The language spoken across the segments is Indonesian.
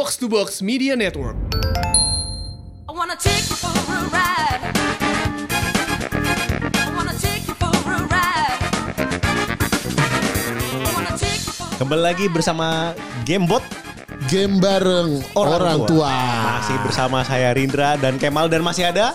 Box to Box Media Network. I wanna take you for a ride. Kembali lagi bersama Gamebot Game bareng orang, tua. Masih bersama saya Rindra dan Kemal dan masih ada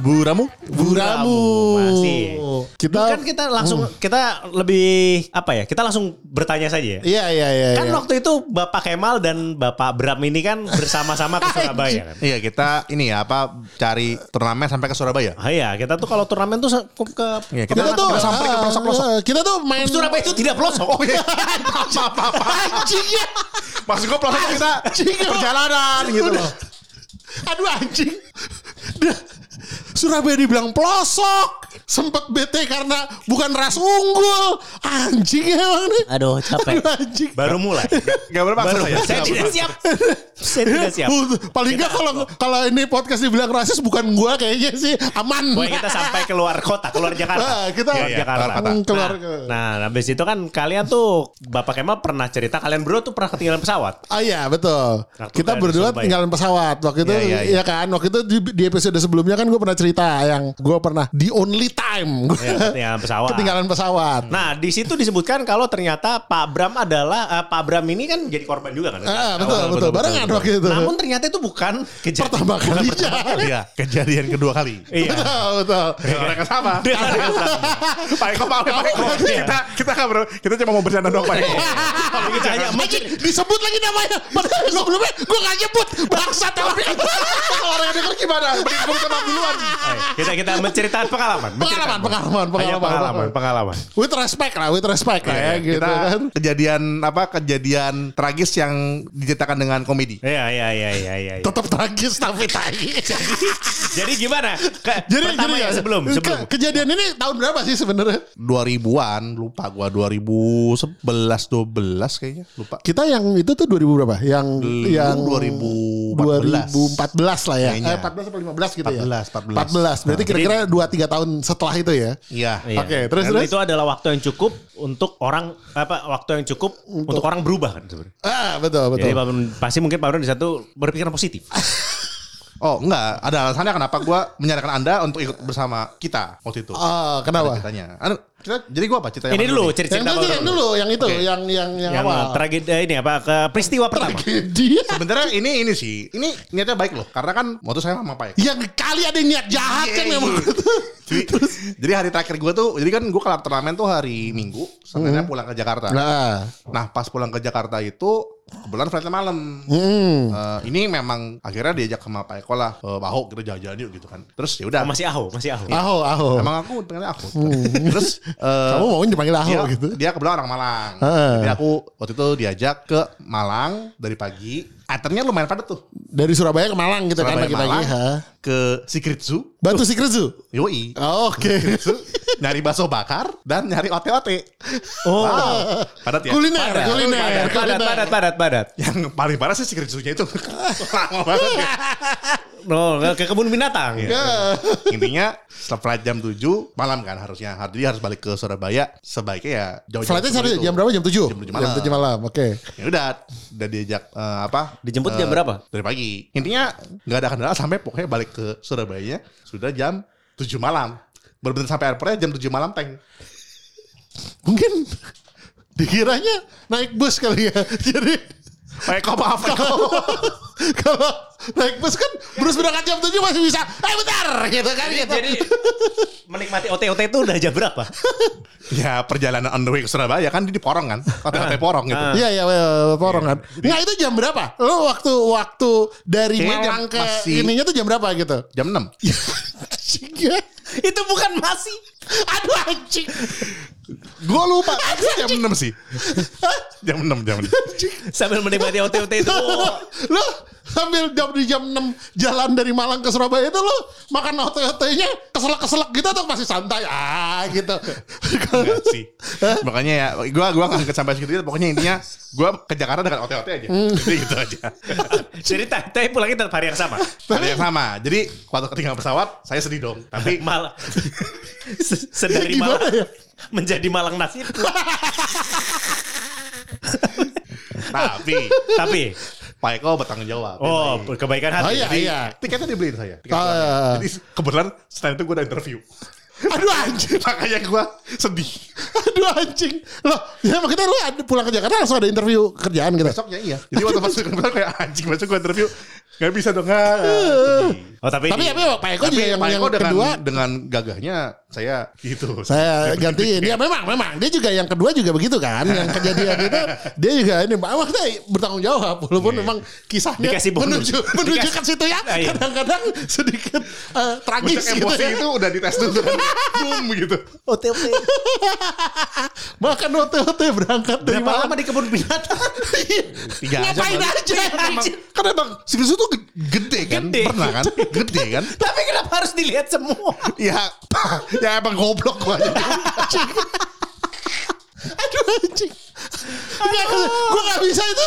Bu Ramu? Buramu. Masih. Kita kan kita langsung kita lebih apa ya? Kita langsung bertanya saja ya. Iya iya iya. Kan iya. waktu itu Bapak Kemal dan Bapak Bram ini kan bersama-sama ke Surabaya kan. Iya kita ini ya apa cari turnamen sampai ke Surabaya. Ah iya, kita tuh kalau turnamen tuh ke, ke Iya, kita, kita tuh kita sampai ke pelosok-pelosok. eh, kita tuh main Surabaya itu tidak pelosok. Oh iya. apa apa apa. anjing ya. Maksud gue pelosok kita perjalanan gitu loh. Aduh anjing. Surabaya dibilang pelosok. Sempet bete karena bukan ras unggul. Anjing emang nih. Aduh, capek. Aduh, anjing. Baru mulai. Gak berpaksa Baru, saya. saya tidak siap. saya tidak siap. Paling enggak kalau kalau ini podcast dibilang rasis bukan gua kayaknya sih aman. Pokoknya kita sampai keluar kota, keluar Jakarta. Ah, kita Keluar Iya, Jakarta. keluar kota. Keluar nah, nah, habis itu kan kalian tuh Bapak Kemal pernah cerita kalian berdua tuh pernah ketinggalan pesawat. Ah iya betul. Waktu kita berdua tinggalin pesawat waktu itu Iya, iya, iya. ya kan waktu itu di, di episode sebelumnya kan gue pernah cerita yang gue pernah the only time gue Ya, ketinggalan pesawat. ketinggalan pesawat. Nah, di situ disebutkan kalau ternyata Pak Bram adalah eh, Pak Bram ini kan jadi korban juga kan. Ah, betul, betul, barengan waktu itu. Namun ternyata itu bukan kejadian Pertama kalinya. Iya, kejadian kedua kali. Iya. betul, betul. Orang yang sama. Sama. Pak Eko, Pak Eko, Pak Eko. Iya. Kita kita kan bro, kita cuma mau bercanda doang Pak Eko. Kita hanya disebut lagi namanya. Padahal sebelumnya gue gak nyebut. Bangsat tapi Kalau orang yang denger gimana? Mending gue maaf duluan. Ayo, kita kita menceritakan pengalaman. Pengalaman, Menceritakan. pengalaman, pengalaman, pengalaman, pengalaman. with respect lah, with respect lah ya Iya, gitu kita kan. kejadian apa kejadian tragis yang diceritakan dengan komedi. Iya, iya, iya, iya, iya. iya. Tetap tragis tapi tai. Jadi gimana? Ke, Jadi pertama gini ya sebelum, ke- sebelum. kejadian ini tahun berapa sih sebenarnya? 2000-an, lupa gua 2011 12 kayaknya, lupa. Kita yang itu tuh 2000 berapa? Yang Dulu yang 2014. 2014 lah ya. Kayaknya. Eh 14 atau 15 gitu ya. 14, 14. 14. Berarti kira-kira 2 3 tahun setelah itu ya. Iya. Iya. Oke, terus Dan terus. itu adalah waktu yang cukup untuk orang apa waktu yang cukup untuk, orang berubah kan sebenarnya. Ah, betul betul. Jadi pasti mungkin Pak Bram di satu berpikiran positif. Oh, enggak, ada alasannya kenapa gua menyarankan Anda untuk ikut bersama kita waktu itu. Ah, kenapa? Ceritanya. Anu, kita, jadi gua apa ceritanya? Ini dulu nih? Yang cerita dulu, yang dulu, yang itu, Oke. yang yang yang, yang awal. tragedi ini apa ke peristiwa pertama. Tragedi. Sebenarnya ini ini sih, ini niatnya baik loh, karena kan waktu saya sama Pak Eko. yang kali ada yang niat jahat kan Iya, memang. iya. Jadi, jadi hari terakhir gue tuh, jadi kan gue kelar turnamen tuh hari Minggu, Seninnya pulang ke Jakarta. Nah, Nah pas pulang ke Jakarta itu kebetulan flightnya malam. hmm. Eh, ini memang akhirnya diajak sama Pak Eko lah, e, Baho kita jalan-jalan yuk gitu kan. Terus ya udah. Oh, masih aho, masih aho. Aho, aho. Emang aku pengennya aku. Terus eh, Kamu mau dipanggil Aho dia, gitu? dia kebetulan orang Malang. Heeh. Jadi aku waktu itu diajak ke Malang dari pagi. Itemnya lumayan padat tuh. Dari Surabaya ke Malang gitu kan Surabaya pagi-pagi. Malang, ha. Ke Secret Zoo. Batu Secret Zoo. Yoi. Oke. Nyari bakso bakar dan nyari ote-ote. Oh. Wow. Padat ya? Kuliner, Padat. kuliner. Padat, padat, padat, padat, padat. Yang paling parah sih secret zoo-nya itu. Lama banget ya. No, ke kebun binatang. Ya. Intinya setelah flight jam 7 malam kan harusnya. Jadi harus balik ke Surabaya. Sebaiknya ya jauh-jauh. Flightnya itu. jam berapa? Jam 7? Jam 7 malam. Jam 7 malam. Oke. Ya udah, udah diajak eh, apa? Dijemput Eh, jam berapa? Dari pagi. Intinya nggak ada kendala sampai pokoknya balik ke Surabaya sudah jam 7 malam. Benar-benar sampai airportnya jam 7 malam tank. Mungkin dikiranya naik bus kali ya. Jadi Kayak kok maaf kalau kalau naik bus kan Bruce berangkat jam 7 masih bisa. Eh bentar gitu kan gitu. Jadi menikmati OT-OT itu udah jam berapa? Ya perjalanan on the way ke Surabaya kan di Porong kan. Hotel-hotel Porong gitu. Ah. Iya iya porong kan. Nggak itu jam berapa? Lo waktu waktu dari Malang ke masih- ininya tuh jam berapa gitu? Jam 6. Anjing ya. Itu bukan masih. Aduh anjing. Gue lupa. jam 6 sih. jam 6 jam 6. Sambil menikmati OT-OT itu. lo sambil jam di jam 6 jalan dari Malang ke Surabaya itu lo makan ote-otenya keselak-keselak gitu atau masih santai ah gitu. Enggak sih. Makanya ya gua gua enggak sampai segitu pokoknya intinya gua ke Jakarta dengan OT-OT aja. Jadi gitu aja. Jadi tapi pulangnya tetap hari yang sama. Ada yang sama. Jadi waktu ketinggalan pesawat saya sedih dong. Tapi Malah se- sedari ya? Menjadi Malang nasib. tapi tapi Pak Eko bertanggung jawab. Oh, Baik. kebaikan Oh hati. iya iya. tiketnya dibeliin saya. Tiket Ah, iya, iya. Jadi kebetulan setelah itu gue ada interview. Aduh anjing. Makanya gue sedih. Aduh anjing. Loh, ya maksudnya lu ada, pulang ke Jakarta langsung ada interview kerjaan gitu. Besoknya iya. Jadi waktu masuk ke kantor kayak anjing besok gue interview. Gak bisa dong. nggak. Sedih. Oh, tapi, Tapi tapi Pak Eko juga yang, Pak yang Eko dengan, kedua dengan gagahnya saya gitu. saya gantiin. Ya memang memang dia juga yang kedua juga begitu kan. Yang kejadian itu dia juga ini maksudnya bertanggung jawab walaupun memang kisahnya Dikasih bonus. menuju menuju Dikasih- ke situ ya. Ah, iya. Kadang-kadang sedikit eh, tragis gitu emosi ya. itu udah dites dulu. Boom gitu. OTP. Makan OT-OT berangkat dari Berapa malam. lama di kebun binatang? Tiga Ngapain aja? Kan emang Sirius itu gede kan? Gede. Pernah kan? Gede kan? Tapi kenapa harus dilihat semua? Ya, ya emang goblok gua. Aduh anjing. Gue gak bisa itu.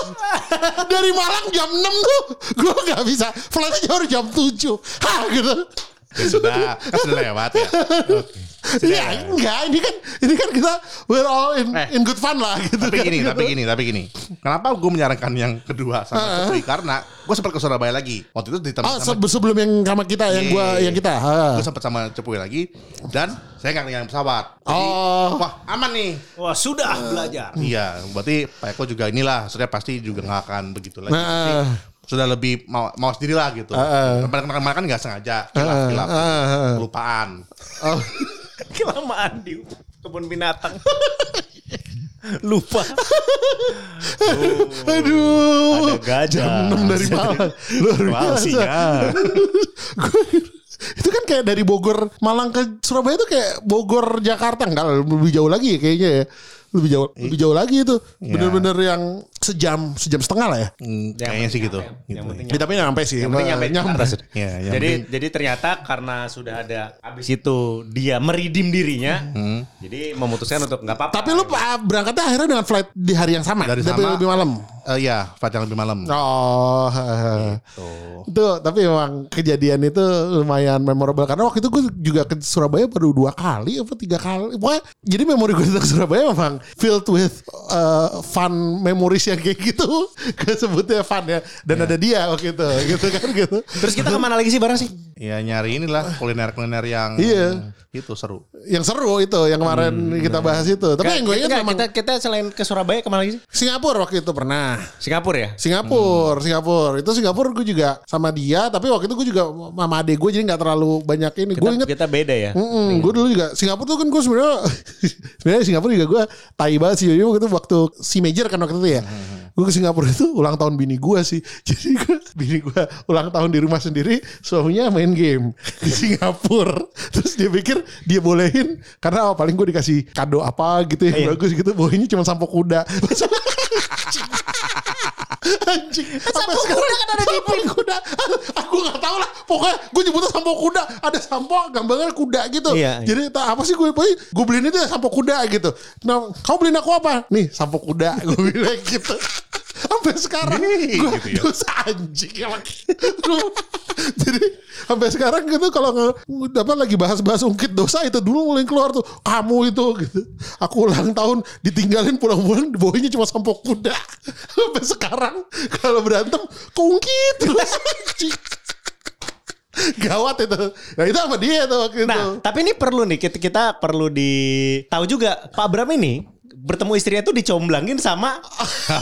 Dari Malang jam 6 tuh. Gue gak bisa. Flightnya baru jam 7. Hah gitu. Ya sudah, kan sudah lewat ya. Iya enggak. Ini kan ini kan kita we're all in, Eh. in good fun lah gitu. Tapi kan, gini, gitu. tapi gini, tapi gini. Kenapa gue menyarankan yang kedua sama Cepri? Karena gue sempat ke Surabaya lagi. Waktu itu ditemani Oh sama se- sebelum yang sama kita yang gua Iya. yang kita. ha. gue sempat sama Cepri lagi dan saya nggak naik pesawat. Jadi, Oh. wah aman nih. Wah, sudah belajar. Iya, berarti Pak Eko juga inilah, sudah pasti juga nggak akan begitu lagi. Nah. Jadi, sudah lebih mau, mau sendiri lah gitu. Uh, uh. Kemarin-kemarin kan nggak sengaja, Uh, kilaf, kilaf, uh, uh. kelupaan. Oh. Kelamaan di kebun binatang. Lupa. Aduh. Ada gajah. Jam 6 dari Malang. Luar biasa. itu kan kayak dari Bogor Malang ke Surabaya itu kayak Bogor Jakarta enggak lebih jauh lagi ya kayaknya ya lebih jauh lebih jauh lagi itu Iya. bener-bener yang sejam sejam setengah lah ya Hmm, kayaknya sih gitu. Yang Gitu. penting ya, tapi nyampe sih Yang penting nyampe sudah. Ya, yang jadi penting- jadi ternyata karena sudah ada abis itu dia meridim dirinya, jadi memutuskan untuk nggak apa-apa. tapi lu Pak, berangkatnya akhirnya dengan flight di hari yang sama Dari tapi sama. lebih malam Eh, Iya, flight yang lebih malam. Oh, itu tapi memang kejadian itu lumayan memorable karena waktu itu gue juga ke Surabaya baru dua kali apa tiga kali. Pokoknya jadi memori gue tentang Surabaya memang filled with uh, fun memories yang kayak gitu. Gue sebutnya fun ya. Dan ada dia waktu itu, gitu kan gitu. Terus kita ke mana lagi sih bareng sih? Ya nyari inilah kuliner-kuliner yang Iya. itu seru. Yang seru itu yang kemarin kita bahas itu. Tapi yang gue ingat memang kita kita selain ke Surabaya ke mana lagi sih? Singapura waktu itu pernah. Singapura ya? Singapura, Singapura. Itu Singapura gue juga sama dia, tapi waktu itu gue juga sama adek gue jadi nggak terlalu banyak ini. Kita, Gue inget kita beda ya. Mm gue dulu juga Singapura tuh kan gue sebenarnya sebenarnya Singapura juga gue tai banget sih jadi waktu itu waktu si major kan waktu itu ya gue ke Singapura itu ulang tahun bini gue sih. Jadi gue bini gue ulang tahun di rumah sendiri suaminya main game di Singapura. Terus dia pikir dia bolehin karena oh, paling gue dikasih kado apa gitu yang Iya. bagus gitu bolehnya cuma sampo kuda anjing. Sampai sekarang kan ada di kuda. Aku nggak tahu lah. Pokoknya gue nyebutnya sampo kuda. Ada sampo gambarnya kuda gitu. Iya, iya. jadi tak apa sih gue gue beliin itu ya sampo kuda gitu. Nah kamu beliin aku apa? Nih sampo kuda. Gue bilang gitu sampai sekarang. Nih, gue gitu ya. dosa anjing emang. Gua- jadi sampai sekarang gitu kalau apa lagi bahas-bahas ungkit dosa itu dulu mulai keluar tuh kamu itu gitu. Aku ulang tahun ditinggalin pulang-pulang bawahnya cuma sampo kuda. Sampai sekarang kalau berantem keungkit. Terus gawat itu. Nah itu sama dia tuh waktu itu. Nah, tapi ini perlu nih kita, kita perlu di tahu juga Pak Bram ini bertemu istrinya tuh dicomblangin sama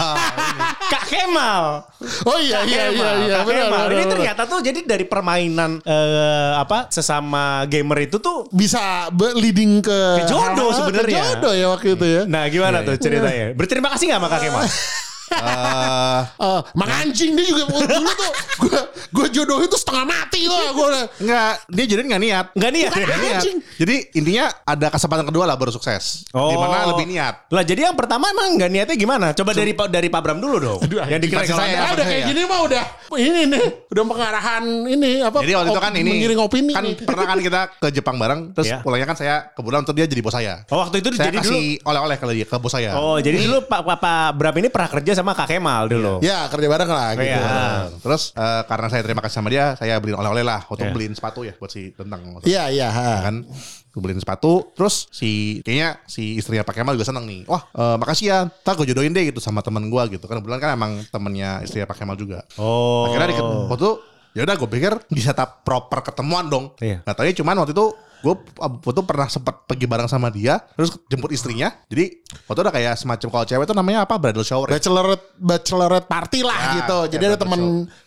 Kak Kemal. oh iya Kak iya iya Kemal, iya Kak benar, Kemal. benar, Ini benar. ternyata tuh jadi dari permainan eh, apa sesama gamer itu tuh bisa leading ke Ke jodoh hal-hal, sebenarnya. jodoh ya waktu itu ya Nah gimana tuh ceritanya? Berterima kasih gak sama Kak Kemal? Eh, Eh, mang anjing dia juga dulu tuh gue gue jodohin tuh setengah mati tuh gue enggak, dia jadi nggak niat. Enggak niat Bukan ya? niat. Jadi intinya ada kesempatan kedua lah baru sukses. Oh. Di mana lebih niat. Lah jadi yang pertama emang nggak niatnya gimana? Coba dari Pak dari Pak Bram dulu dong. yang dikira saya. Udah kayak ya. gini mah udah ini nih udah pengarahan ini apa Jadi waktu itu kan ini mengiring opini kan nih. pernah kan kita ke Jepang bareng terus Iya. pulangnya kan saya kebetulan untuk dia jadi bos saya. Oh waktu itu Saya jadi dulu. kasih oleh-oleh ke dia ke bos saya. Oh jadi dulu Pak, Pak Bram ini pernah kerja sama Kak Kemal dulu. Ya kerja bareng lah gitu. Iya. Terus eh, karena saya terima kasih sama dia, saya beliin oleh-oleh lah. Waktu Iya. beliin sepatu ya buat si Tentang. Iya iya. ha. kan gue beliin sepatu terus si kayaknya si istrinya Pak Kemal juga seneng nih wah eh, makasih ya ntar gue jodohin deh gitu sama temen gue gitu kan kebetulan kan emang temennya istrinya Pak Kemal juga Oh. akhirnya di waktu ya udah gue pikir bisa tak proper ketemuan dong Iya. nggak taunya cuman waktu itu gue waktu pernah sempat pergi bareng sama dia terus jemput istrinya jadi waktu udah kayak semacam kalau cewek itu namanya apa bridal shower ya? Bachelorette bachelorette party lah Ya, gitu. Jadi ada bridal teman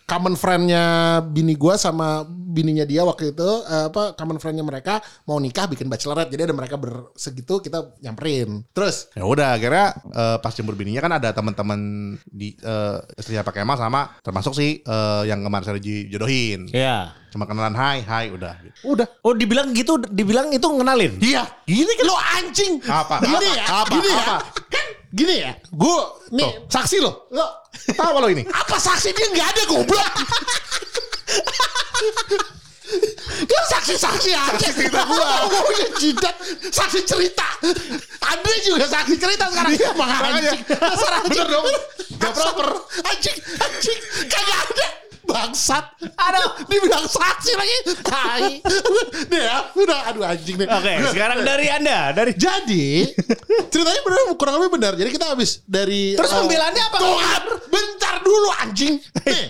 common friendnya bini gua sama bininya dia waktu itu eh, apa common friendnya mereka mau nikah bikin bachelorette. Jadi ada mereka bersegitu kita nyamperin. Terus Ya udah akhirnya eh, pas jemput bininya kan ada teman-teman di eh, istrinya Pak Kemal sama termasuk si eh, yang kemarin saya dijodohin. Iya. Cuma kenalan hai hai udah. gitu. Udah. Oh dibilang gitu, dibilang itu ngenalin. Iya, gini kan lo anjing. Apa? Gini Apa? ya. Apa? Gini ya. Apa? Kan gini ya. Gue nih saksi lo. Lo Tahu lo ini? apa saksi dia nggak ada goblok. Kan saksi-saksi aja cerita gua. Ngomongnya jidat saksi cerita. Andre juga saksi cerita sekarang. Emang anjing. Dasar anjing. Bener dong. Gak proper. Anjing. Anjing. Kagak ada. Bangsat. Aduh. Dibilang saksi lagi. Tai. Nih ya. Udah. Aduh anjing nih. Oke, sekarang dari Anda, dari Jadi ceritanya benar kurang lebih benar. Jadi kita habis dari Terus eh, pembelaannya apa? Tuhan, bentar dulu anjing. Nih,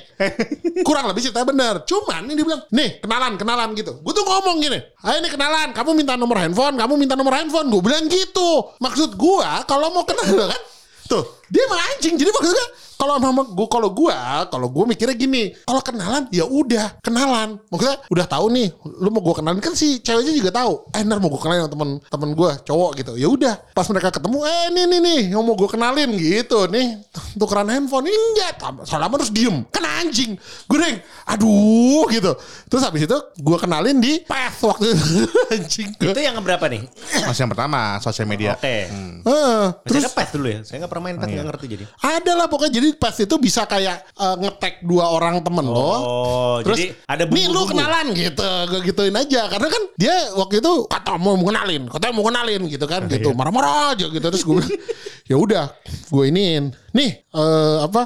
kurang lebih ceritanya benar. Cuman ini dibilang, nih kenalan kenalan gitu. Gue tuh ngomong gini, ayo nih kenalan. Kamu minta nomor handphone, kamu minta nomor handphone. Gue bilang gitu. Maksud gua kalau mau kenal kan, tuh dia emang anjing. Jadi maksudnya kalau nama gue kalau gua kalau gue mikirnya gini kalau kenalan ya udah kenalan. Maksudnya udah tahu nih lu mau gue kenalin kan si ceweknya juga tahu. Eh ntar mau gue kenalin sama temen temen gue cowok gitu. Ya udah pas mereka ketemu eh nih nih nih yang mau gue kenalin gitu nih. Tukeran handphone ini enggak salaman terus diem. Kan anjing. Gue deng aduh gitu. Terus habis itu gue kenalin di path waktu itu. Anjing. Itu yang berapa nih? Masih yang pertama sosial media. Oke. Eh, Terus terus ada pet dulu ya. Saya nggak pernah main pet, nggak ngerti jadi. ada lah pokoknya. Jadi pas itu bisa kayak eh, ngetek dua orang temen lo Oh, Terus jadi ada nih lu kenalan gitu, gue gituin aja. Karena kan dia waktu itu kata mau kenalin, katanya mau kenalin gitu kan, gitu. Iya. marah-marah aja gitu. Terus gue ya udah, gue iniin, nih eh, apa,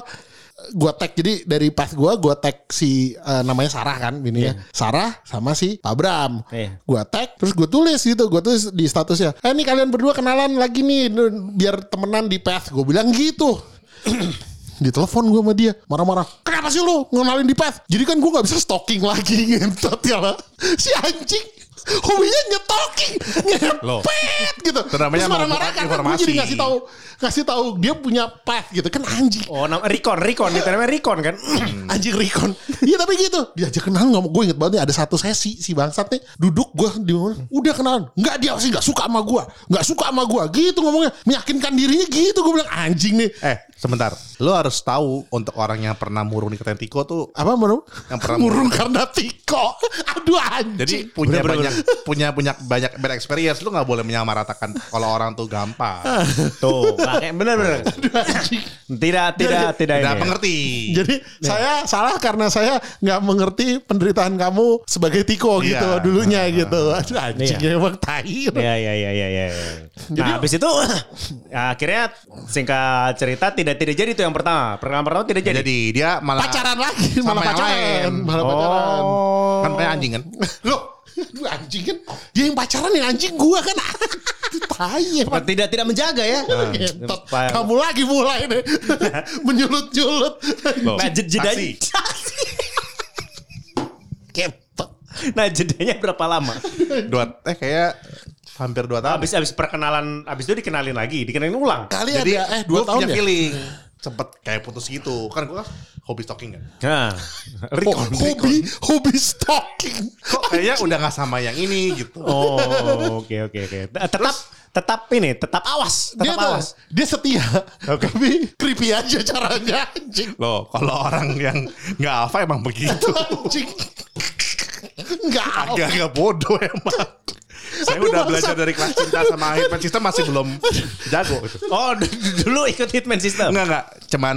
gue tag jadi dari pas gue gue tag si eh, namanya Sarah kan bininya. Sarah sama si Pak Bram Iya. gue tag terus gue tulis gitu gue tulis di statusnya eh nih kalian berdua kenalan lagi nih biar temenan di PES gue bilang gitu di telepon gue sama dia marah-marah kenapa sih lu ngenalin di PES jadi kan gue nggak bisa stalking lagi ngentot ya lah. Si anjing hobinya nyetoking ngepet gitu. Itu namanya Terus marah-marah karena gue jadi ngasih tahu ngasih tahu dia punya PES gitu. Kan anjing. Oh, nama Recon, Recon, itu namanya Recon kan? anjing Rikon iya tapi gitu. Diajak kenal nggak mau? Gue inget banget nih ada satu sesi si bangsat nih duduk gue di mana udah kenalan. Nggak dia sih nggak suka sama gue nggak suka sama gue gitu ngomongnya. Meyakinkan dirinya gitu gue bilang anjing nih. Eh, sebentar. Lu harus tahu untuk orang yang pernah murung di Tiko tuh apa menurut Yang pernah murung karena tiko aduh anjing jadi punya Bener, bener, banyak punya punya banyak bad experience lu nggak boleh menyamaratakan kalau orang tuh gampang Tuh, kayak bener-bener. aduh anjing Tidak, tidak, tidak tidak ini. mengerti jadi saya salah karena saya nggak mengerti penderitaan kamu sebagai tiko Iya. gitu dulunya gitu aduh anjing Iya. emang tai Ya, ya, ya, ya, ya. ya. Jadi- Nah, habis itu ya, akhirnya singkat cerita tidak tidak jadi itu yang pertama. Pertama pertama tidak jadi. jadi dia malah pacaran lagi sama malah yang pacaran lain. malah pacaran Oh. kan kayak anjing kan Loh, aduh anjing kan dia yang pacaran yang anjing gua kan. Tai emang. Tidak tidak menjaga ya. Ngentot. Pa- Kamu lagi mulai nih menyulut-nyulut. Nah, jed- jedanya. Ketot. nah, jedanya berapa lama? dua eh kayak hampir dua tahun Habis habis perkenalan, habis itu dikenalin lagi, dikenalin ulang. Kali jadi ada eh dua tahun punya ya. feeling sempet kayak putus gitu kan gue hobi stalking kan Nah, Recon. hobi hobi stalking. kok kayaknya udah nggak sama yang ini gitu Oh, oke oke oke. Tetap tetap ini, tetap awas, Dia tetap tuh, awas. dia setia. Oke. Tapi creepy aja caranya anjing. loh kalau orang yang nggak apa emang begitu Anjing. Enggak. agak-agak bodoh emang Saya udah belajar dari kelas cinta sama Hitman System masih belum jago gitu. Oh, dulu ikut Hitman System. Enggak enggak, cuman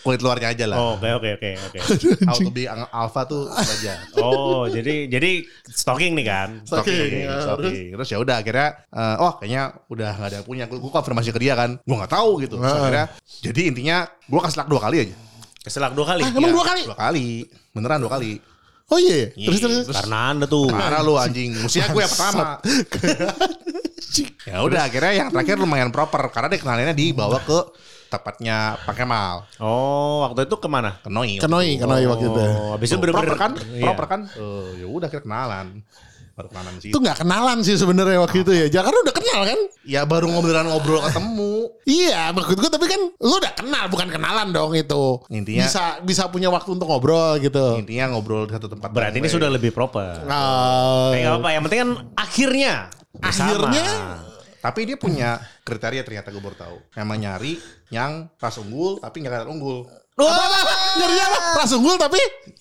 kulit luarnya aja lah. Oh, Oke oke oke oke. How to be ang- alpha tuh aja. Oh, jadi jadi stalking nih kan? Stalking, ya, Stalking. Terus ya udah akhirnya eh, oh kayaknya udah nggak ada yang punya. Gue konfirmasi ke dia kan. Gue nggak tahu gitu. Terus akhirnya jadi intinya gue kasih luck dua kali aja. Keselak dua kali. Ah, emang Iya, dua kali? Dua kali. Beneran dua kali. Oh iya. Terus Iya, terus. Karena anda tuh. Karena lu anjing. Mestinya gue yang pertama. ya udah akhirnya yang terakhir lumayan proper. Karena dia kenalinnya dibawa ke tempatnya Pak Kemal. Oh, waktu itu ke mana? Ke Noi. Kenoi, kenoi waktu itu. Oh, habis itu bener-bener proper kan? Iya. Proper kan? Eh, ya udah akhirnya kenalan. Baru kenalan sih. Itu nggak kenalan sih sebenarnya waktu itu ya. Jangan udah kenal kan? Ya baru ngobrol ngobrol ketemu. Iya, maksud gue tapi kan lu udah kenal bukan kenalan dong itu. Intinya- bisa bisa punya waktu untuk ngobrol gitu. Intinya ngobrol di satu tempat. Berarti ini sudah lebih proper. Ah, Tapi nggak apa-apa, yang penting kan akhirnya. bersama. Akhirnya? Tapi dia punya kriteria ternyata gue baru tahu. Memang nyari yang ras unggul tapi nggak kelihatan unggul. Wah, nyari apa? Ras unggul tapi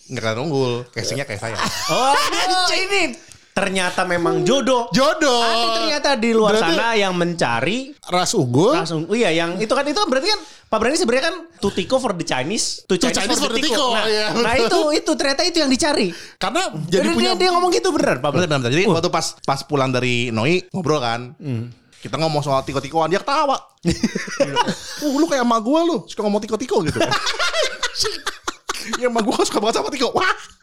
Nggak kelihatan unggul. Casingnya kayak saya. Oh, ini ternyata memang jodoh. jodoh. Ada ternyata di luar Berarti sana yang mencari ras unggul. langsung. Oh iya, yang itu kan itu kan berarti kan Pak Brani sebenarnya kan to Tiko for the Chinese, to Chinese, Chinese for the Tiko. Nah, iya, nah itu itu ternyata itu yang dicari. Karena Jadi punya dia, dia ngomong gitu beneran, Pak Brani. Bener, bener. Jadi waktu pas pas pulang dari Noi ngobrol kan. Kita ngomong soal tiko-tikoan dia ketawa. uh, lu kayak emak gue lu suka ngomong tiko-tiko gitu ya emak gue suka banget sama tiko. Wah.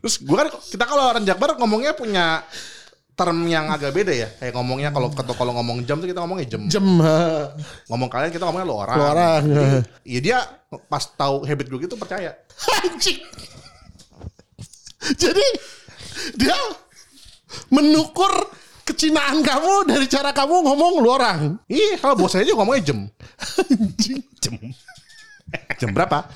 Terus gue kan kita kalau orang Jakbar ngomongnya punya term yang agak beda ya. Kayak ngomongnya kalau kalau ngomong jam tuh kita ngomongnya jam. ha. Ngomong kalian kita ngomongnya lo orang. Lo orang. Iya dia pas tahu habit gue gitu percaya. Anjing. Jadi dia menukur kecinaan kamu dari cara kamu ngomong lu orang. Iya, kalau bos aja ngomongnya jam. Anjing. Jem. Jam berapa?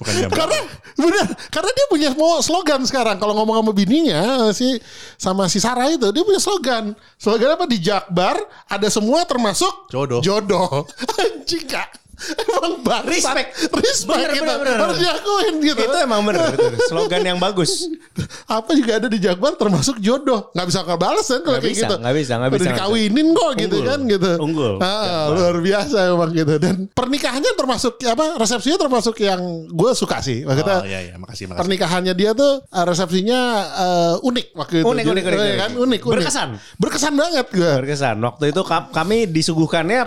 Bukan jam berapa. Karena benar, karena dia punya mau slogan sekarang kalau ngomong sama bininya si sama si Sarah itu dia punya slogan. Slogan apa di Jakbar ada semua termasuk Jodoh. Jodoh. Anjing kak. Emang bangsat. Respect. Respect Bener, gitu. bener, bener. Harus diakuin gitu. Itu emang bener, bener. slogan yang bagus. apa juga ada di Jakbar termasuk jodoh nggak bisa ngebales kan kalau Nggak kayak bisa, gitu nggak bisa, nggak Udah bisa. dikawinin kok gitu Unggul. kan gitu Unggul. ah, luar biasa emang gitu dan pernikahannya termasuk apa resepsinya termasuk yang gue suka sih maksudnya Oh iya iya, makasih makasih. pernikahannya dia tuh uh, resepsinya uh, unik waktu itu Unik, Jadi, unik, unik, eh, unik. kan unik, unik Berkesan. berkesan banget gue Berkesan. Waktu itu ka- kami disuguhkannya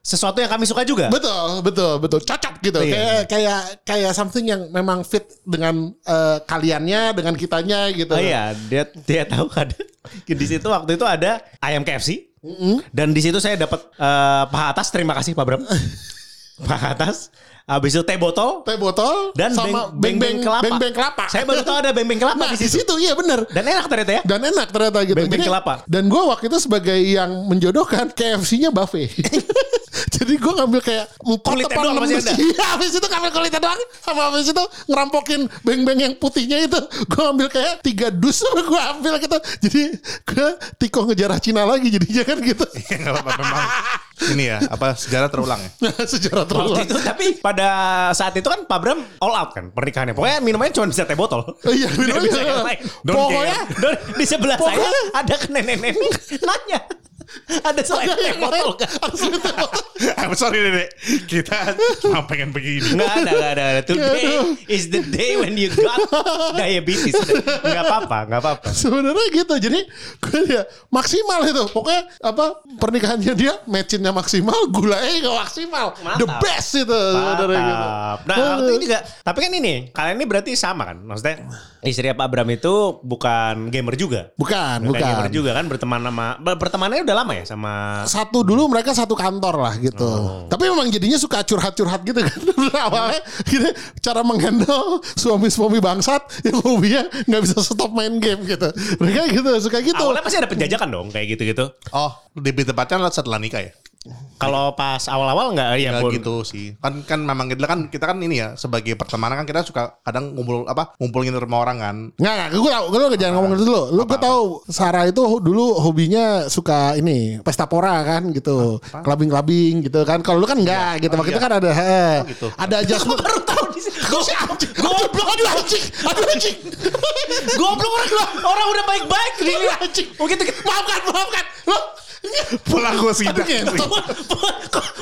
sesuatu yang kami suka juga. Betul, betul, betul. Cocok gitu. Iya. Kayak kayak kayak something yang memang fit dengan eh, kaliannya, dengan kitanya gitu. Oh iya, dia dia tahu ada di situ waktu itu ada ayam KFC. Dan di situ saya dapat eh, paha atas. Terima kasih Pak Bram. paha atas. Habis itu teh botol Teh botol dan sama beng, beng, kelapa. Beng beng kelapa. Saya baru tahu ada beng beng kelapa nah, di situ. iya bener. Dan enak ternyata ya. Dan enak ternyata gitu. Beng-beng Jadi- kelapa. Dan gue waktu itu sebagai yang menjodohkan KFC-nya buffet. Jadi gue ngambil kayak empat apa doang masih ada? Iya, habis itu ngambil kulitnya doang. Sama habis itu ngerampokin beng-beng yang putihnya itu. Gue ambil kayak tiga dus gue ambil gitu. Jadi gue tiko ngejarah Cina lagi jadinya kan gitu. Enggak apa-apa memang. Ini ya, apa sejarah terulang ya? Sejarah terulang. itu tapi pada saat itu kan Pak Bram all out kan pernikahannya. Pokoknya minumannya cuma bisa teh botol. Iya, minumannya- yang lain. Don't Pokoknya di sebelah saya ada nenek-nenek nanya. Ada teh botol kan? I'm sorry Dede. Kita cuma pengen begini. Nggak ada, nggak ada. ada. Today is the day when you got diabetes. Nggak apa-apa, nggak apa-apa. Sebenarnya gitu. Jadi gue ya maksimal itu. Pokoknya apa pernikahannya dia matchinnya maksimal, gulanya gak maksimal. The Mantap. best itu sebenarnya gitu. Mantap. Nah, waktu ini juga. Tapi kan ini, kalian ini berarti sama kan? Maksudnya istri Pak Bram itu bukan gamer juga. Bukan, Bukan bukan. gamer juga kan berteman sama bertemannya udah lama ya sama Satu dulu mereka satu kantor lah gitu. Oh. Tapi memang jadinya suka curhat-curhat gitu kan. Awalnya gitu, cara menghandle suami-suami bangsat yang hobinya nggak bisa stop main game gitu. Mereka gitu suka gitu. Awalnya pasti ada penjajakan dong kayak gitu-gitu. Oh, lebih tepatnya setelah nikah ya? Kalau pas awal-awal nggak ya Ya Pur? gitu sih. Kan kan memang gitu kan kita kan ini ya sebagai pertemanan kan kita suka kadang ngumpul apa ngumpulin rumah orang kan. Nggak, nggak, gue tau, gue jangan ngomong gitu dulu. Lu gue tau Sarah itu dulu hobinya suka ini pesta pora kan gitu, clubbing-clubbing gitu kan. Kalau lu kan enggak gitu, Oh, waktu iya. itu kan ada, eh, Oh, gitu. ada adjustment. Baru tahu di sini. Goblok, aduh anjing, aduh anjing. Goblok orang orang udah baik-baik di Aduh anjing. Oh gitu, gitu. Maafkan, maafkan. Lo, Pulang gue sidak.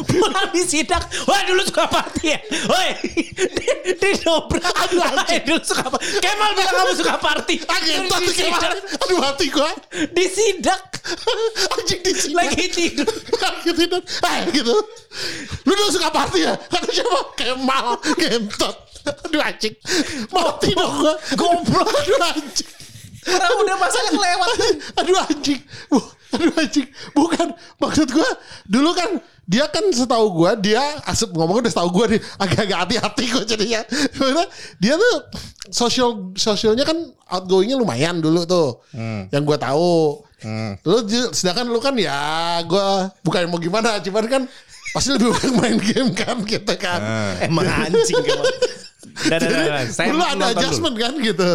Pulang di sidak. Wah dulu suka party ya. Woi, di, dobrak. Aduh, dulu suka party. Kemal bilang kamu suka party. Anjing, sidak. kemarin. Aduh hati gue. Di sidak. Anjing di sini. Lagi tidur. Lagi tidur. Eh gitu. Lu dulu suka party ya? Kata siapa? Kemal. Gentot. Aduh anjing. Mati dong gue. Goblok. Aduh anjing. Orang udah masanya kelewat. Aduh anjing. Bu, aduh anjing. Bukan. Maksud gue. Dulu kan. Dia kan setahu gue. Dia asap ngomong udah setahu gue nih. Agak-agak hati-hati kok jadinya. Karena dia tuh. Sosial sosialnya kan outgoingnya lumayan dulu tuh. Yang gue tahu. Lu ju- sedangkan lu kan ya gue bukan mau gimana, cuman kan pasti lebih banyak main game kan gitu kan. Emang anjing Kemal. Dan, dan. Saya dulu ada nonton dulu. adjustment kan gitu.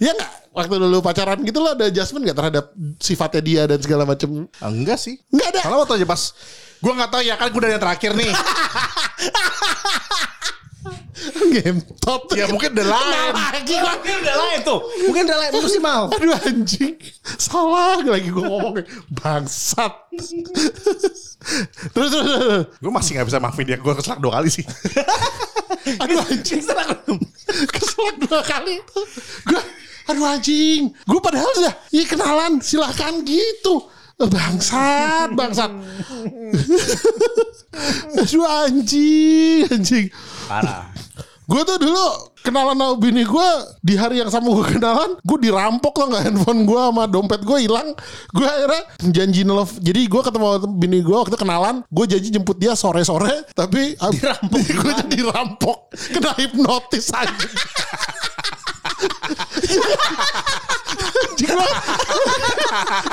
Ya nggak? Waktu dulu pacaran gitu lo ada adjustment nggak terhadap sifatnya dia dan segala macam? Ah, enggak sih. Nggak ada. Kalau waktu aja pas gue nggak tahu ya kan gue dari yang terakhir nih. Game top. ya mungkin udah lain. lagi gua. Mungkin udah lain tuh. Mungkin udah lain musim mau. Aduh anjing. Salah lagi gue ngomongnya. Bangsat. terus, terus, terus. Gue masih nggak bisa maafin dia. Gue keselak dua kali sih. Aduh anjing. Keselak dua kali. Gue, aduh anjing. Gue padahal sudah, iya kenalan, silahkan gitu. Bangsat, bangsat. aduh anjing, anjing. Parah. Gue tuh dulu kenalan sama bini gue di hari yang sama gue kenalan, gue dirampok lah nggak handphone gue sama dompet gue hilang. Gue akhirnya janji nelf. Jadi gue ketemu bini gue waktu kenalan, gue janji jemput dia sore sore, tapi Dirampok gue jadi dirampok, kena hipnotis aja.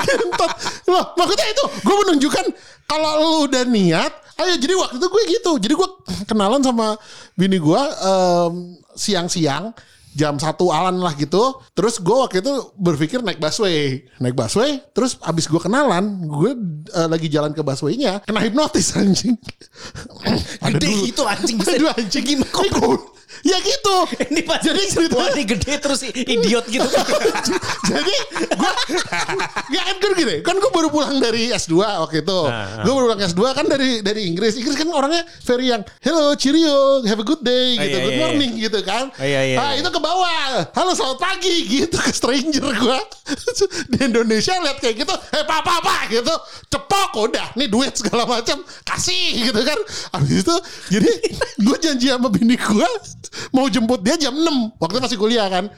Kentot. Loh, maksudnya itu gue menunjukkan kalau lu udah niat, ayo jadi waktu itu gue gitu. Jadi gue kenalan sama bini gue em, siang-siang jam satu alan lah gitu. Terus gue waktu itu berpikir naik busway, naik busway. Terus abis gue kenalan, gue eh, lagi jalan ke busway-nya, kena hipnotis anjing. Ada Gede dulu. gitu anjing bisa. Aduh anjing Gimana. Ya gitu. Ini pas Jadi cerita- Wah, ini gede terus idiot gitu. Jadi gue Gak kan kan gini Kan gue baru pulang dari S2 waktu itu. Nah, Gue baru pulang S2 kan dari dari Inggris. Inggris kan orangnya very yang Hello cheerio Have a good day Oh, gitu. iya, Good iya, morning gitu kan. Oh, iya, iya, Nah iya. itu ke bawah. Halo selamat pagi gitu Ke stranger gue Di Indonesia lihat kayak gitu Eh pak pak gitu. Cepok udah. Nih duit segala macam. Kasih gitu kan. Habis itu Jadi gue janji sama bini gue Mau jemput dia jam 6 Waktu masih kuliah kan.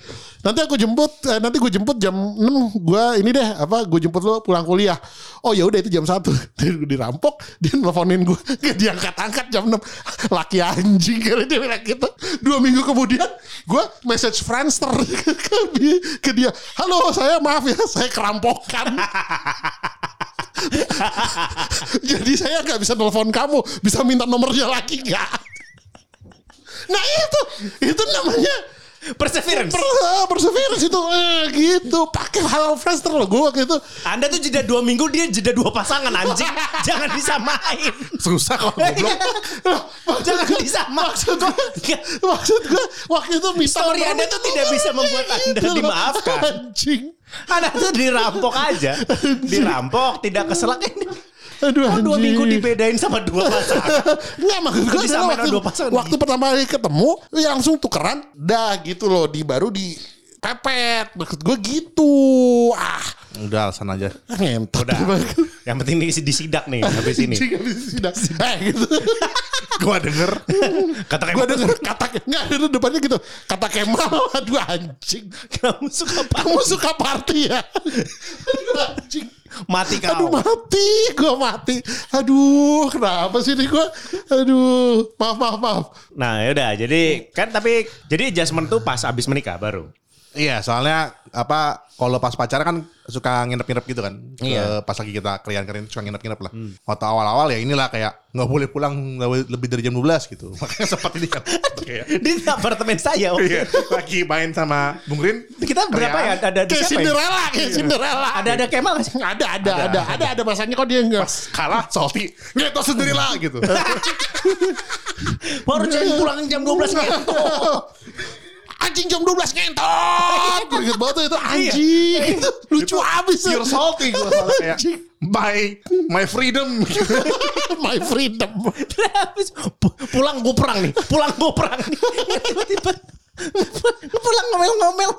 Nanti aku jemput eh, Nanti gue jemput jam 6 Gue ini deh Apa gue jemput lo pulang kuliah. Oh ya udah itu jam 1 Dia dirampok Dia nelfonin gue Gak diangkat-angkat jam 6 Laki anjing Karena dia bilang gitu. Dua minggu kemudian Gue message Friendster ke, dia- ke dia. Halo saya maaf ya Saya kerampokan. Jadi saya nggak bisa telepon kamu. Bisa minta nomornya lagi nggak Nah itu Itu namanya Perseverance. per- Perseverance itu eh, gitu pakai hal Friendster loh gue waktu itu Anda tuh jeda dua minggu dia jeda dua pasangan anjing. Jangan disamain. Susah kalau goblok. Jangan disamain. maksud gue maksud gue waktu itu minta Story nomor- Anda tuh tidak bisa membuat Anda Gitu loh. dimaafkan. anjing Anda tuh dirampok aja. Dirampok, tidak keselak ini. aduh dua minggu dibedain sama dua pasangan. Nggak maksud gue waktu, dua pasangan. waktu pertama kali ketemu langsung tukeran dah gitu loh di baru di pepet maksud gue gitu ah Udah alasan aja. ngentot Udah. Yang penting di, disidak nih habis ini. Habis sidang. eh gitu Gue denger. Kata gue denger kata nggak ada depannya gitu kata Kemal aduh anjing kamu suka apa? kamu suka party ya aduh anjing Mati kau. Aduh mati, gue mati. Aduh, kenapa sih nih gue? Aduh, maaf maaf maaf. Nah yaudah jadi kan tapi jadi adjustment tuh pas abis menikah baru. Iya, soalnya apa kalau pas pacaran kan suka nginep-nginep gitu kan. Ke- Iya. pas lagi kita kalian-kalian suka nginep-nginep lah. Waktu awal-awal ya inilah kayak nggak boleh pulang nggak lebih dari jam 12 gitu. Makanya sempat ini kan. Di apartemen saya. Iya, lagi main sama Bung Rin. Kita berapa ya? Ada di siapa ya? Cinderella, kayak Cinderella. Ada ada Kemal nggak sih? ada, ada, ada, ada, ada masanya kok dia enggak. Kalah salty. Ngeto sendiri lah gitu. Baru jadi pulang jam 12 ngentot. Anjing jam 12 ngentot. Ingat banget tuh itu anjing. Itu lucu abis. Pure salty gue kayak my my freedom. My freedom. Terus pu- pulang gue perang nih. Pulang gue perang nih. Tiba-tiba pulang ngomel-ngomel.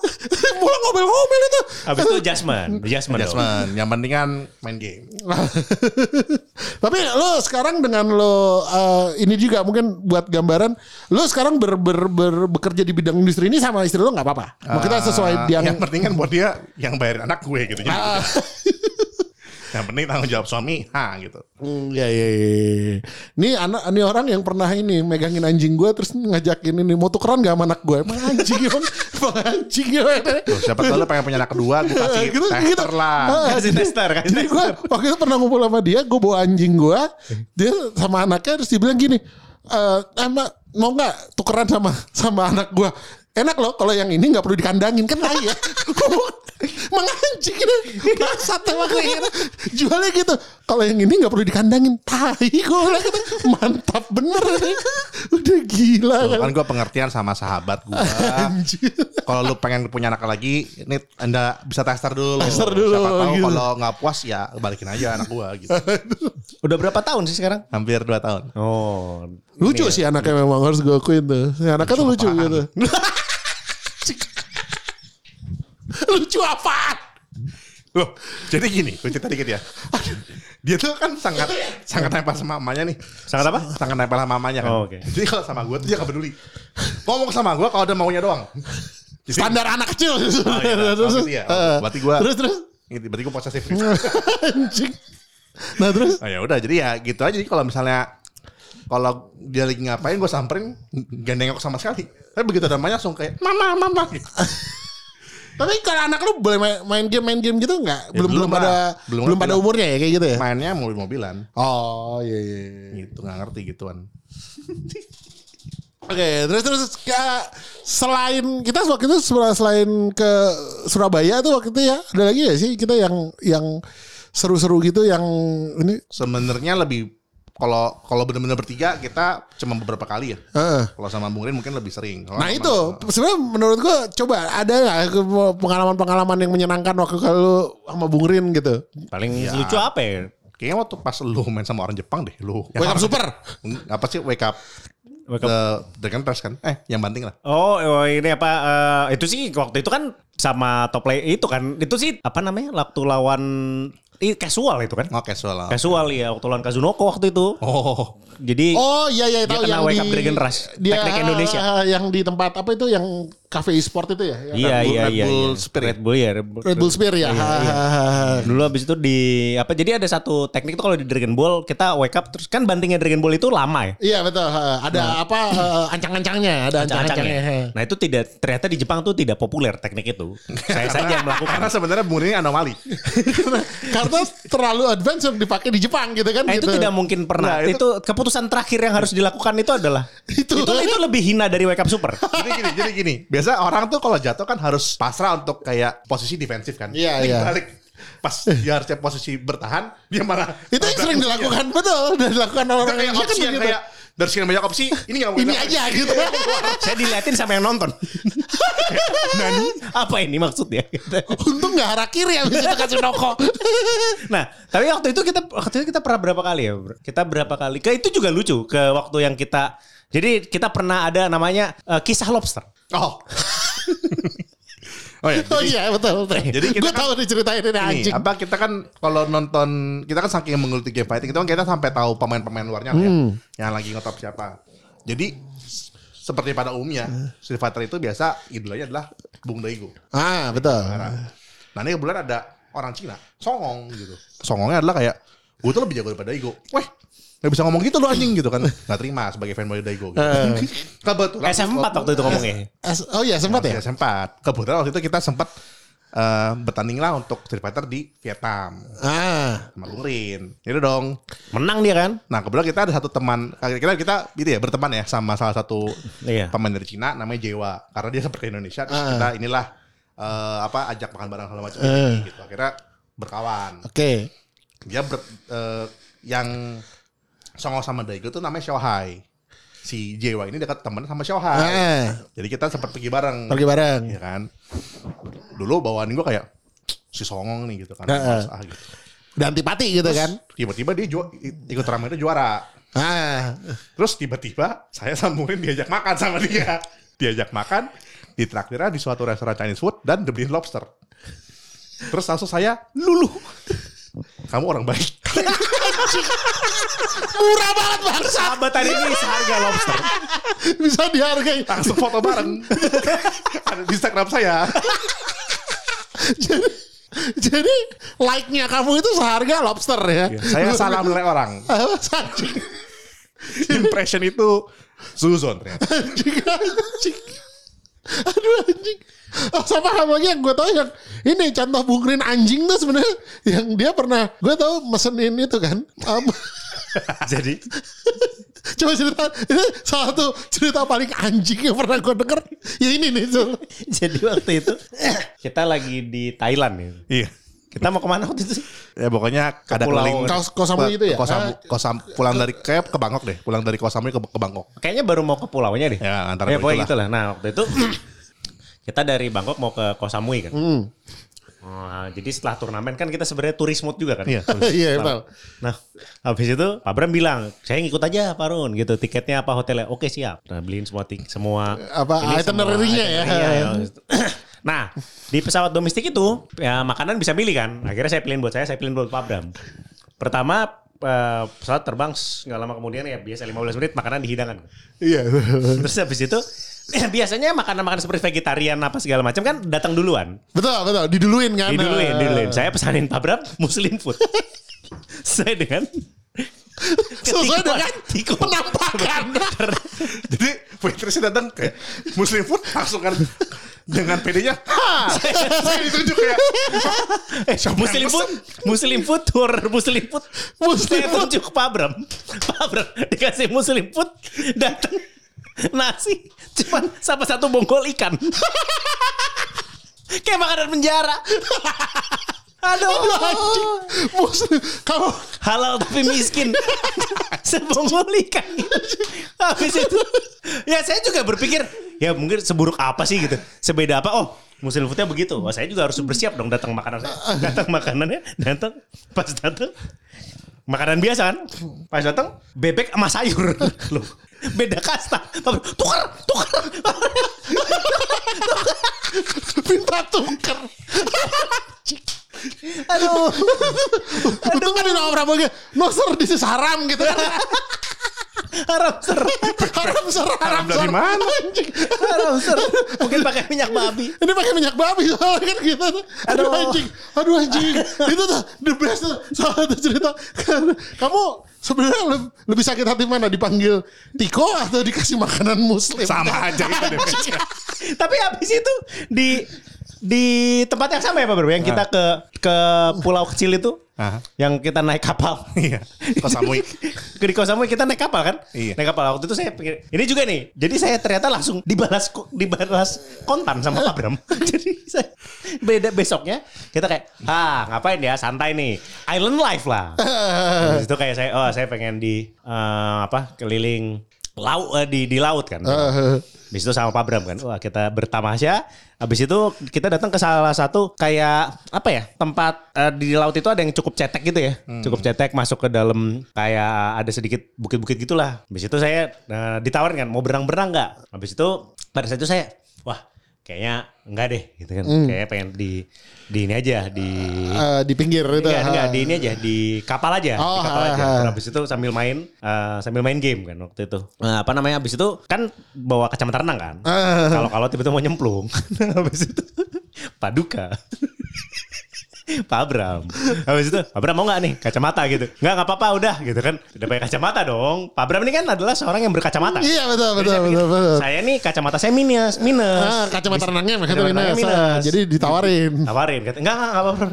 Pulang ngomel-ngomel itu. Habis itu Jasmine. Jasmine. dong. Jasmine, yang penting kan main game. Tapi lo sekarang dengan lo eh, ini juga mungkin buat gambaran, lo sekarang ber, ber, ber- bekerja di bidang industri ini sama istri lo nggak apa-apa. Mau kita sesuai Ah, yang, yang penting kan buat dia yang bayarin anak gue gitu. Jadi Ah. yang penting tanggung jawab suami, ha gitu. Hmm, ya, ya, ya, ya. Ini anak ini orang yang pernah ini megangin anjing gue terus ngajakin ini mau tukeran gak sama anak gue. Emang anjing emang, emang anjing gimana? Tuh, siapa tahu lo pengen punya anak kedua, gue kasih Gitu, tester gitu. lah. Ah, Kasih tester. Kasih Jadi gue waktu itu pernah ngumpul sama dia, gue bawa anjing gue, dia sama anaknya terus dia bilang gini, eh emak mau nggak tukeran sama sama anak gue? Enak loh kalau yang ini nggak perlu dikandangin kan lah ya. Menganjing ini bangsat emang. Jualnya gitu. Kalau yang ini nggak perlu dikandangin, tai gue gitu. Mantap bener. Udah gila Tuh, kan. kan gue pengertian sama sahabat gue. Anjir. Kalau lu pengen punya anak lagi, ini anda bisa tester dulu. Tester dulu, Siapa tahu gitu. kalau nggak puas ya balikin aja anak gue gitu. Udah berapa tahun sih sekarang? Hampir 2 tahun. Oh. Lucu sih anaknya memang harus gue akuin tuh. Si Anaknya tuh lucu apaan? gitu. lucu apaan? Loh, jadi gini, gue cerita dikit ya. Dia tuh kan sangat sangat nempel sama mamanya nih. Sangat apa? Sangat nempel sama mamanya kan. Oh, oke. Jadi kalau sama gue tuh dia gak peduli. Ngomong sama gue kalau ada maunya doang. Standar anak kecil. Oh, iya, terus, oh, gitu ya. eh, Berarti gua- terus terus gitu, berarti gue posesif. anjing. Nah terus Oh ya udah, jadi ya gitu aja. Jadi kalau misalnya kalau dia lagi ngapain gue samperin gak nengok sama sekali. Tapi begitu ada namanya langsung kayak mama mama gitu. Tapi kalau anak lu boleh main, main game main game gitu nggak? Ya, belum belum pada belum, Belum pada umurnya ya kayak gitu ya? Mainnya mobil-mobilan. Oh iya iya. iya. Gitu nggak ngerti gituan. Oke, terus terus ya, selain kita waktu itu sel- selain ke Surabaya tuh waktu itu ya ada lagi ya sih kita yang yang seru-seru gitu yang ini Sebenarnya lebih kalau kalau benar-benar bertiga kita cuma beberapa kali ya. Heeh. Kalau sama Bung Rin mungkin lebih sering. Kalau Nah sama- itu sebenarnya menurut gua coba ada nggak pengalaman-pengalaman yang menyenangkan waktu kalau sama Bung Rin gitu. Paling lucu apa ya? Kayaknya waktu pas lu main sama orang Jepang deh lu. Wake up super. Apa sih wake up? Wake up. The Dragon Press kan? Eh, yang banting lah. Oh, oh, ini apa? eh, itu sih waktu itu kan sama top play itu kan. Itu sih apa namanya? Waktu lawan casual itu kan. Oh, casual lah. Casual ya waktu lawan Kazunoko waktu itu. Oh, Jadi Oh iya iya tahu yang Wake di Up Dragon Rush, dia, teknik Indonesia. yang di tempat apa itu yang cafe e-sport itu ya? Iya Red Bull- iya Red iya. Bull iya. Spirit. Red Bull ya. Red Bull, Red Bull Spear ya. Iya, iya. Dulu abis itu di apa? Jadi ada satu teknik tuh kalau di Dragon Ball kita wake up terus kan bantingnya Dragon Ball itu lama ya. Iya betul. ha. Ada apa eh, ancang-ancangnya, ada ancang-ancangnya. Ancang-ancangnya. Nah itu tidak ternyata di Jepang tuh tidak populer teknik itu. Saya saja yang melakukan. karena sebenarnya ini anomali. karena, karena terlalu advance yang dipakai di Jepang gitu kan. Nah, itu gitu. tidak mungkin pernah. Nah, itu, itu- keputusan terakhir yang harus dilakukan itu adalah Itu. itu, itu lebih hina dari wake up super. jadi gini, jadi gini. Biasa orang tuh kalau jatuh kan harus pasrah untuk kayak posisi defensif kan. Iya, iya. Balik. Pas dia harusnya posisi bertahan, dia malah Itu yang sering dilakukan betul, dan dilakukan orang Indonesia kan begitu. kayak dari sekian banyak opsi, ini gak mau Ini aja gitu. Saya diliatin sama yang nonton. Nani? Apa ini maksudnya? Untung nggak arah kiri habis itu kasih noko. Nah, tapi waktu itu kita waktu itu kita pernah berapa kali ya? Kita berapa kali? Ke itu juga lucu ke waktu yang kita jadi kita pernah ada namanya eh, kisah lobster. Oh. Oh ya, Oh iya betul betul. Jadi kita gue kan- tahu diceritain ini anjing. apa kita kan kalau nonton kita kan saking menggeluti game fighting itu kan kita sampai tahu pemain-pemain luarnya lah ya, Hmm. yang lagi ngetop siapa. Jadi seperti pada umumnya Street Fighter itu biasa idolanya adalah Bung Daigo. Ah betul. Nah ini kebetulan ada orang Cina, Songong gitu. Songongnya adalah kayak, gue tuh lebih jago daripada Daigo. Weh, gak bisa ngomong gitu loh anjing gitu kan. Gak terima sebagai fanboy Daigo gitu. Kebetulan. SF4 waktu itu ngomongnya. S- oh iya sempat ya. Ya, sempat. Kebetulan waktu itu kita sempat eh, bertanding lah untuk Street Fighter di Vietnam Ah, sama Bung Rin. Itu dong. Menang dia kan? Nah kebetulan kita ada satu teman, kira-kira kita gitu ya berteman ya sama salah satu Iya. pemain dari Cina namanya Jewa. Karena dia sempat ke Indonesia, terus Ah. kita inilah eh, apa ajak makan bareng segala macam Eh. gitu. Akhirnya berkawan. oke. Dia ber, eh, yang songong sama Daigo tuh namanya Shohai. Si Jewa ini dekat temen sama Shohai. Ah, Jadi kita sempat pergi bareng. pergi bareng. Iya kan. Dulu bawaan gue kayak si songong nih gitu kan. Males ah, gitu. Dan antipati gitu kan. Tiba-tiba dia ju- ikut itu juara. Ah, Terus tiba-tiba saya sambungin diajak makan sama dia. Diajak makan, ditraktirnya di suatu restoran Chinese food dan dibeliin lobster. Terus langsung saya luluh. Kamu orang baik. murah banget bang. Sahabatan ini seharga lobster. Bisa dihargai. Langsung foto bareng. Ada di Instagram saya. jadi, jadi like-nya kamu itu seharga lobster ya. Saya salah menilai orang. Impression itu Suzon ternyata. Aduh anjing. Oh, sama hal lagi yang gue tau yang ini contoh bungkrin anjing tuh sebenarnya yang dia pernah gue tahu mesenin itu kan. Um, Jadi coba cerita ini salah satu cerita paling anjing yang pernah gue denger. Ya ini nih Zul. jadi waktu itu kita lagi di Thailand nih. Iya. Kita mau ke mana waktu itu sih? Ya pokoknya ada pulau- keliling Kos- Kosamui itu ya? Kosamui, Ah. Kosam, pulang dari kayak ke Bangkok deh, pulang dari Kosamui ke, ke Bangkok. Kayaknya baru mau ke pulaunya deh. Ya, antara ya, itu pokoknya gitu lah. Nah waktu itu kita dari Bangkok mau ke Koh Samui kan. Hmm. Nah, jadi setelah turnamen kan kita sebenarnya turis mood juga kan. Iya. Iya betul. Nah, habis itu Pak Bram bilang, saya ngikut aja Pak Run gitu. Tiketnya apa hotelnya? Oke siap. Nah, beliin semua tik semua Apa, itinerary-nya ya. itinerary-nya, ya. Nah, di pesawat domestik itu ya makanan bisa milih kan. Akhirnya saya pilihin buat saya, saya pilihin buat Pak Bram. Pertama eh, pesawat terbang nggak lama kemudian ya biasa 15 menit makanan dihidangkan. Iya. Terus habis itu biasanya makanan-makanan seperti vegetarian apa segala macam kan datang duluan. betul betul diduluin kan. Diduluin, diduluin. Saya pesanin Pak Bram Muslim food. Saya dengan Sesuai dengan tikuan. penampakan. Jadi waitressnya datang kayak Muslim food langsung kan dengan PD-nya. "Ha!" Saya ditunjuk kayak Eh, Muslim food, Muslim food, tour Muslim food. Muslim Saya tunjuk Pak Bram. Pak Bram dikasih Muslim food, datang nasi, cuman sama satu bonggol ikan. Kayak makanan penjara. Aduh. Anjing. Muslim. Kamu halal tapi miskin. Sebongol ikan habis itu. Ya saya juga berpikir ya mungkin seburuk apa sih gitu. Sebeda apa? Oh muslim foodnya begitu. Oh, saya juga harus bersiap dong datang makanan saya. Datang makanannya datang pas datang. Makanan biasa kan? Pas datang bebek sama sayur. Loh beda kasta. Tukar tukar. Minta tuker. Aduh Untung kan di nomor berapa gitu. No sir, this is haram gitu kan. haram ser haram sir, haram Haram dari mana? Anjing. haram ser mungkin pakai minyak babi Ini pakai minyak babi soalnya kan gitu. Aduh, Aduh. anjing. Aduh anjing. Itu tuh the best tuh. Salah satu cerita. Kamu sebenarnya le- lebih sakit hati mana? Dipanggil Tiko atau dikasih makanan muslim? sama aja itu. Tapi habis itu di di tempat yang sama ya Pak Bro, yang kita ke ke pulau kecil itu, Ah. yang kita naik kapal. Iya. Kosamui. Ke di Koh Samui kita naik kapal kan? Iya. Naik kapal waktu itu saya pikir ini juga nih. Jadi saya ternyata langsung dibalas dibalas kontan sama Pak Bram. Jadi saya beda besoknya kita kayak ah ngapain ya santai nih island life lah. Terus itu kayak saya oh saya pengen di eh, apa keliling laut eh, di di laut kan. Habis itu sama Pak Bram kan. Wah, kita bertamasya. Habis itu kita datang ke salah satu kayak apa ya? Tempat eh, di laut itu ada yang cukup cetek gitu ya. Cukup cetek masuk ke dalam kayak ada sedikit bukit-bukit gitulah. Habis itu saya eh, ditawarin kan mau berenang-berenang nggak? Habis itu pada saat itu saya wah kayaknya enggak deh gitu kan. Kayaknya pengen di di ini aja di Eh, di pinggir itu. Enggak, enggak, di ini aja, di kapal aja, Oh, di kapal ha, aja. ha. Terus habis itu sambil main, eh, sambil main game kan waktu itu. Nah, apa namanya? Habis itu kan bawa kacamata renang kan. Ah. Kalau kalau tiba-tiba mau nyemplung, habis itu paduka. Pak Abram. Habis itu, Pak Abram mau nggak nih kacamata gitu? Nggak, nggak apa-apa udah gitu kan. Udah pakai kacamata dong. Pak Abram ini kan adalah seorang yang berkacamata. Iya betul Jadi betul saya betul betul. Saya nih kacamata saya minus, minus. Ah, kacamata renangnya makanya Kacamata minus. renangnya minus. Ah, Jadi ditawarin. Tawarin, kata, enggak, enggak, apa-apa.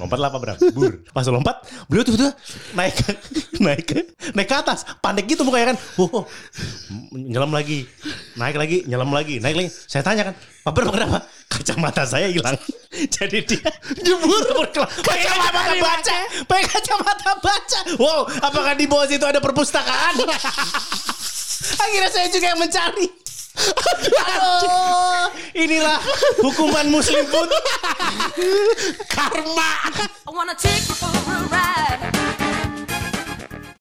Lompat lah Pak Bram, bur. Pas lompat, beliau tuh tuh naik naik naik ke atas. Panik gitu mukanya kan. Wow, nyelam lagi. Naik lagi, nyelam lagi, naik lagi. Saya tanya kan, Pak Bram kenapa? Kacamata saya hilang. Jadi dia pakai kacamata baca, pakai kacamata baca. Wow, apakah di bawah situ ada perpustakaan? Akhirnya saya juga yang mencari. Aduh, inilah hukuman muslim pun. I wanna take you for a